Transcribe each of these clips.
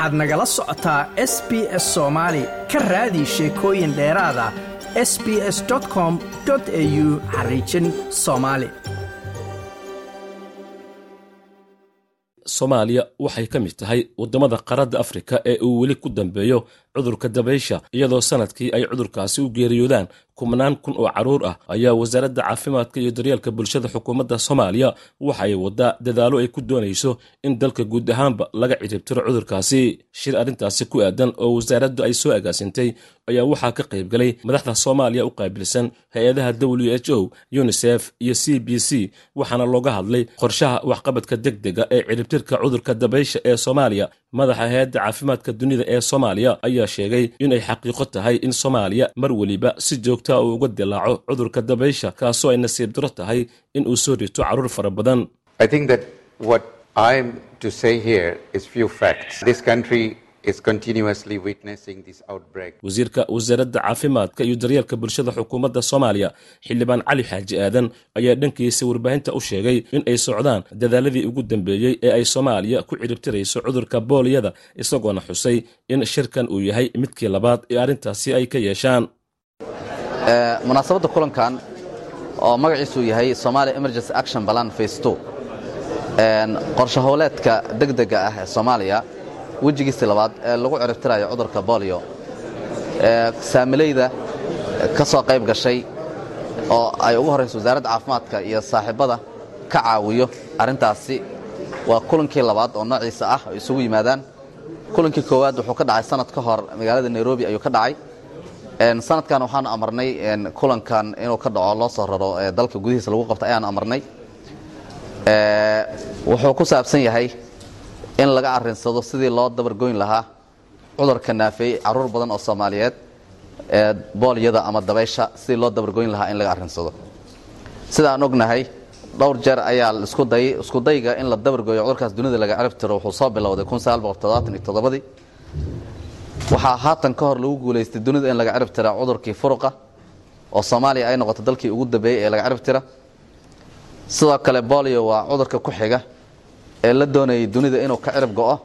waxaad nagala socotaa s b s soomaali ka raadi sheekooyin dheeraada s b s com au xariijin soomaali soomaaliya waxay ka mid tahay waddamada qaarada afrika ee uu weli ku dambeeyo cudurka dabaysha iyadoo sannadkii ay cudurkaasi u geeriyoodaan kubnaan kun oo carruur ah ayaa wasaaradda caafimaadka iyo daryeelka bulshada xukuumadda soomaaliya waxay waddaa dadaalo ay ku doonayso in dalka guud ahaanba laga ciribtiro cudurkaasi. Shir arrintaasi ku aadan oo wasaaraddu ay soo agaasintay ayaa waxaa ka qaybgalay madaxda soomaaliya u qaabilsan hay'adaha w h o unisef iyo c b c waxaana looga hadlay qorshaha waxqabadka deg dega ee ciribtirka cudurka dabaysha ee soomaaliya madaxa hay'adda caafimaadka dunida ee soomaaliya ayaa sheegay inay xaqiiqo tahay in soomaaliya mar weliba si joogtaa uu uga dilaaco cudurka dabaysha kaasoo ay nasiib daro tahay in uu soo rito carruur fara badan wasiirka wasaaradda caafimaadka iyo daryeelka bulshada xukuumadda soomaaliya xildhibaan cali xaaji aadan ayaa dhankiisa warbaahinta u sheegay in ay socdaan dadaaladii ugu dambeeyey ee ay soomaaliya ku ciribtirayso cudurka booliyada isagoona xusay in shirkan uu yahay midkii labaad ee arrintaasi ay ka yeeshaan. Munaasabadda kulankan oo magaciisuu yahay somalia emergency action balan face howleedka degdega ah ee soomaaliya wejigiisii labaad ee lagu ciribtirayo cudurka bolio saamilayda ka soo qayb gashay oo ay ugu horrayso wasaaradda caafimaadka iyo saaxiibada ka caawiyo arrintaasi waa kulankii labaad oo noociisa ah ay isugu yimaadaan. Kulankii koowaad wuxuu ka dhacay sanad ka hor magaalada nairobi ayuu ka dhacay. Sanadkan waxaanu amarnay kulankan inuu ka dhaco loo soo raro dalka gudihiisa lagu qabta ayaanu amarnay. Wuxuu ku saabsan yahay in laga arinsado sidii loo dabargoyn lahaa cudurka naafeeyey carruur badan oo soomaaliyeed ee boolyada ama dabaysha sidii loo dabargoyn lahaa in laga arinsado sida aan ognahay dhowr jeer ayaa iskudayga in la dabargooyo cudurkaas dunida laga ciribtiro wuxuu soo bilowday ii waxaa haatan ka hor lagu guulaystay dunida in laga cirib tira cudurkii furuqa oo soomaaliya ay noqoto dalkii ugu dambeeyey ee laga cirib tira. Sidoo kale bolio waa cudurka ku xiga ee la doonayay dunida inuu ka cirib go'o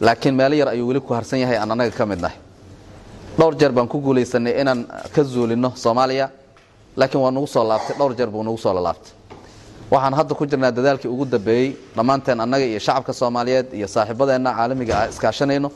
laakiin meelo yar ayuu weli ku harsan yahay aan annaga ka mid nahay dhowr jeer baan ku guulaysanay inaan ka zuulinno soomaaliya laakiin waa nugu soo laabtay dhowr jeer buu nugu soo lalaabtay waxaan hadda ku jirnaa dadaalkii ugu dambeeyey dhammaanteen annaga iyo shacabka soomaaliyeed iyo saaxiibadeenna caalamiga ah iskaashanayno.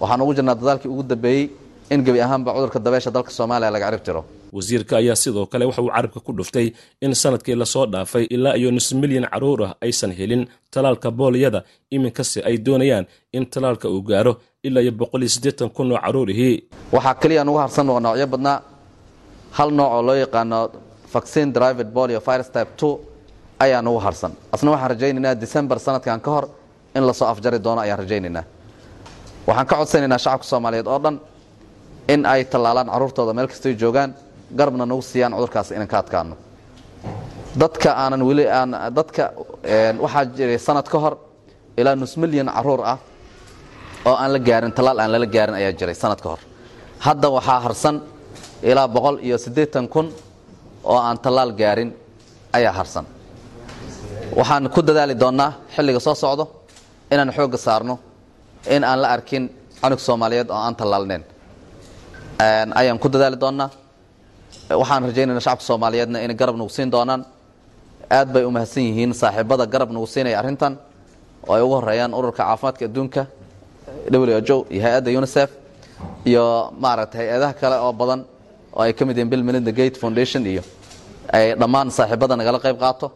Waxaan ugu jirnaa dadaalkii ugu dambeeyey in gebi ahaanba cudurka dabeysha dalka soomaaliya laga cirib tiro wasiirka ayaa sidoo kale waxa uu carabka ku dhuftay in sannadkii la soo dhaafay ilaa iyo nus milyan carruur ah aysan helin talaalka booliyada iminkase ay doonayaan in talaalka uu gaaro ilaa iyo boqoliyosiddeetan kun oo carruurihii waxaa keliya nugu harsan oo noocyo badnaa. Hal nooc oo loo yaqaano vaccine drivet bolio virus type two ayaa nugu harsan. Asna waxaan rajaynaynaa december sanadkan ka hor in la soo afjari doono ayaan rajaynaynaa. Waxaan ka codsanaynaa shacabka soomaaliyeed oo dhan in ay tallaalaan carruurtooda meel kastoy joogaan garabna nagu siiyaan cudurkaas inaan ka adkaano. Dadka aanan weli aan dadka waxaa jiray sanad ka hor ilaa nus milyan carruur ah oo aan la gaarin tallaal aan lala gaarin ayaa jiray sanad ka hor. Hadda waxaa harsan ilaa boqol iyo siddeetan kun oo aan tallaal gaarin ayaa harsan. Waxaan ku dadaali doonnaa xilliga soo socdo inaan xoogga saarno in aan la arkin canug soomaaliyeed oo aan tallaalneen. Ayaan ku dadaali doonnaa waxaan rajaynayna shacabka soomaaliyeedna inay garab nagu siin doonaan. Aad bay u mahadsan yihiin saaxiibada garab nagu siinaya arrintan oo ay ugu horeeyaan ururka caafimaadka adduunka w h o iyo hay'adda unisef iyo maaragta hay'adaha kale oo badan oo ay ka mid yihiin bill melinda gate foundation iyo ay dhammaan saaxiibada nagala qayb qaato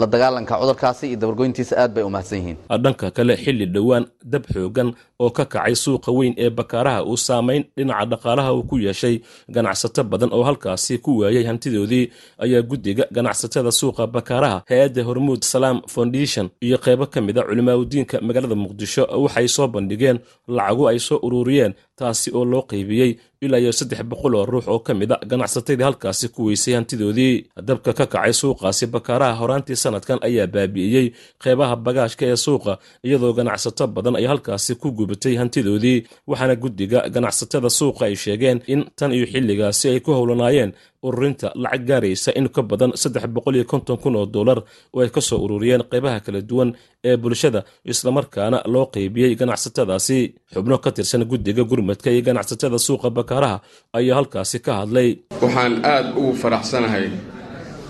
la dagaalanka cudurkaasi iyo dabargoyntiisa aad bay u mahadsan yihiin. Dhanka kale xilli dhowaan dab xoogan oo ka kacay suuqa weyn ee bakaaraha uu saamayn dhinaca dhaqaalaha uu ku yeeshay ganacsato badan oo halkaasi ku waayay hantidoodii ayaa guddiga ganacsatada suuqa bakaaraha hay'adda hormuud salaam foundation iyo qaybo ka mid a culimaadudiinka magaalada muqdisho waxay soo bandhigeen lacago ay soo ururiyeen taasi oo loo qaybiyey ilaa iyo saddex boqol oo ruux oo ka mid a ganacsatadii halkaasi ku weysay hantidoodii. Dabka ka kacay suuqaasi bakaaraha horaantii sanadkan ayaa baabi'iyey. Qeybaha bagaashka ee suuqa iyadoo ganacsato badan ay halkaasi ku gubatay hantidoodii. Waxaana guddiga ganacsatada suuqa ay sheegeen in tan iyo xilligaasi ay ku howlanaayeen ururinta lacag gaaraysa in ka badan saddex boqol iyo konton kun oo dollar oo ay ka soo ururiyeen qaybaha kala duwan ee bulshada islamarkaana loo qaybiyey ganacsatadaasi xubno ka tirsan guddiga gurmadka iyo ganacsatada suuqa bakaaraha ayaa halkaasi ka hadlay. Waxaan aad ugu faraxsanahay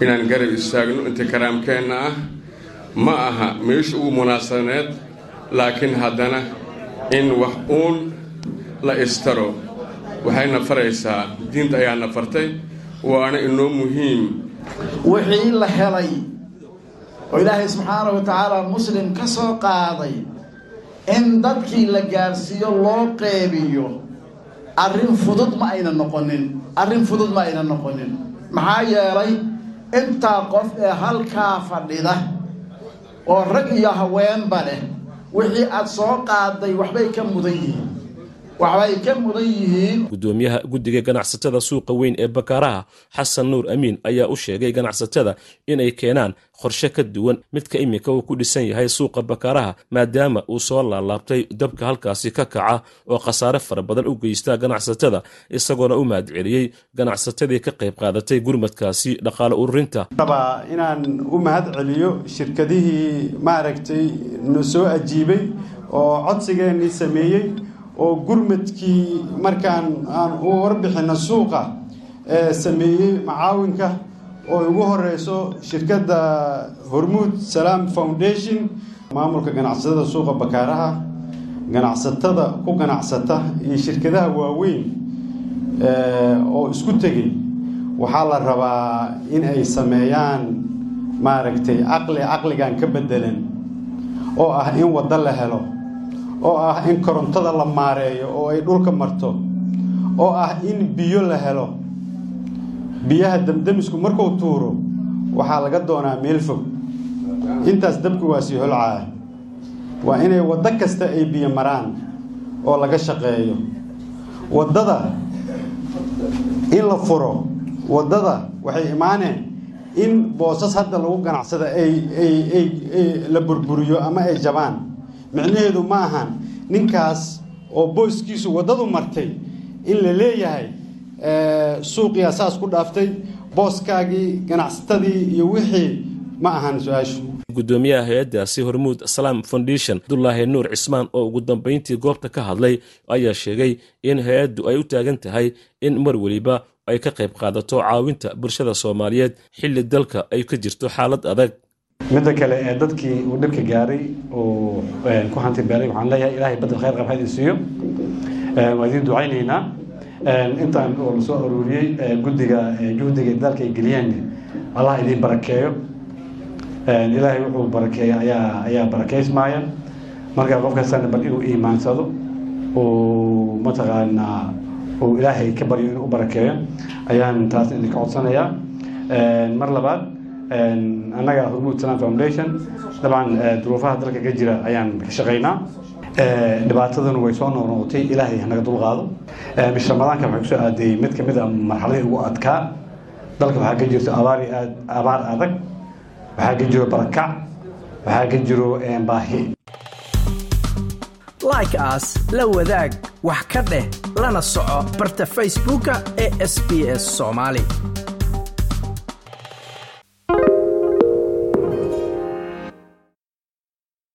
inaan garab istaagno inta karaamkeenna ah. Ma aha meesha ugu munaasabaneed laakiin haddana in wax uun la istaro. Waxayna faraysaa diinta ayaana fartay waana inoo muhiim. Wixii la helay oo ilaahay subxaana wa tacaala muslim ka soo qaaday in dadkii la gaarsiiyo loo qeybiyo arrin fudud ma ayna noqonin arrin fudud ma ayna noqonin. Maxaa yeelay intaa qof ee halkaa fadhida oo rag iyo haweenba leh wixii aad soo qaaday waxbay ka mudan yihiin waxbay ka mudan yihiin. Gudoomiyaha guddiga ganacsatada suuqa weyn ee bakaaraha xasan nuur amiin ayaa u sheegay ganacsatada inay keenaan qorshe ka duwan midka iminka uu ku dhisan yahay suuqa bakaaraha maadaama uu soo laalaabtay dabka halkaasi ka kaca oo khasaare fara badan u geysta ganacsatada isagoona u mahadceliyey ganacsatadii ka qayb qaadatay gurmadkaasi dhaqaale ururinta. Rabaa inaan u mahad celiyo shirkadihii maaragtay na soo ajiibay oo codsigeennii sameeyey oo gurmadkii markaan aan u warbixinno suuqa ee sameeyey macaawinka oo ugu horeyso shirkadda hormuud salaam foundation maamulka ganacsatada suuqa bakaaraha ganacsatada ku ganacsata iyo shirkadaha waaweyn oo isku tegey. Waxaa la rabaa in ay sameeyaan maaragtay caqli caqligan ka bedelan oo ah in waddo la helo oo ah in korontada la maareeyo oo ay dhulka marto oo ah in biyo la helo. Biyaha damdamisku markuu tuuro waxaa laga doonaa meel fog. Intaas dabku waa sii holcaa waa inay waddo kasta ay biyo maraan oo laga shaqeeyo. Waddada in la furo waddada waxay imaaneen in boosas hadda lagu ganacsada ay ay ay la burburiyo ama ay jabaan micnaheedu ma ahan. Ninkaas oo booskiisu waddadu martay in la leeyahay suuqiyaa saas ku dhaaftay booskaagii ganacsatadii iyo wixii ma ahan su'aashu. Gudoomiyaha hay'addaasi hormuud salaam foundation abdulaahi nuur cismaan oo ugu dambayntii goobta ka hadlay ayaa sheegay in hay'addu ay u taagan tahay in mar weliba ay ka qayb qaadato caawinta bulshada soomaaliyeed xilli dalka ay ka jirto xaalad adag midda kale ee dadkii uu dhibka gaaray oo ku hanti beelay waxaan leeyahay ilaahay badel khayr qab hadin siiyo waa idiin ducaynaynaa intaan oo la soo aruuriyey guddiga juhdiga dalka ay geliyeen allah idiin barakeeyo. Ilaahay wuxuu barakeeya ayaa ayaa barakeysmaaya marka qof bal inuu iimaansado uu mataqaanaa uu ilaahay ka baryo inuu u barakeeyo ayaan taas idinka codsanayaa. Mar labaad annaga hormuud salam foundation. Dabcan duruufaha dalka ka jira ayaan ka shaqaynaa dhibaataduna way soo noqnoqotay. Ilaahay hanaga dulqaado bish ramadaanka waxay ku soo aadeeyey mid ka mid a marxaladii ugu adkaa. Dalka waxaa ka jirto abaari aad abaar adag. Waxaa ka jiro barakac waxaa ka jiro baahi. Like aas la wadaag wax ka dheh lana soco barta facebooka ee sb s soomaali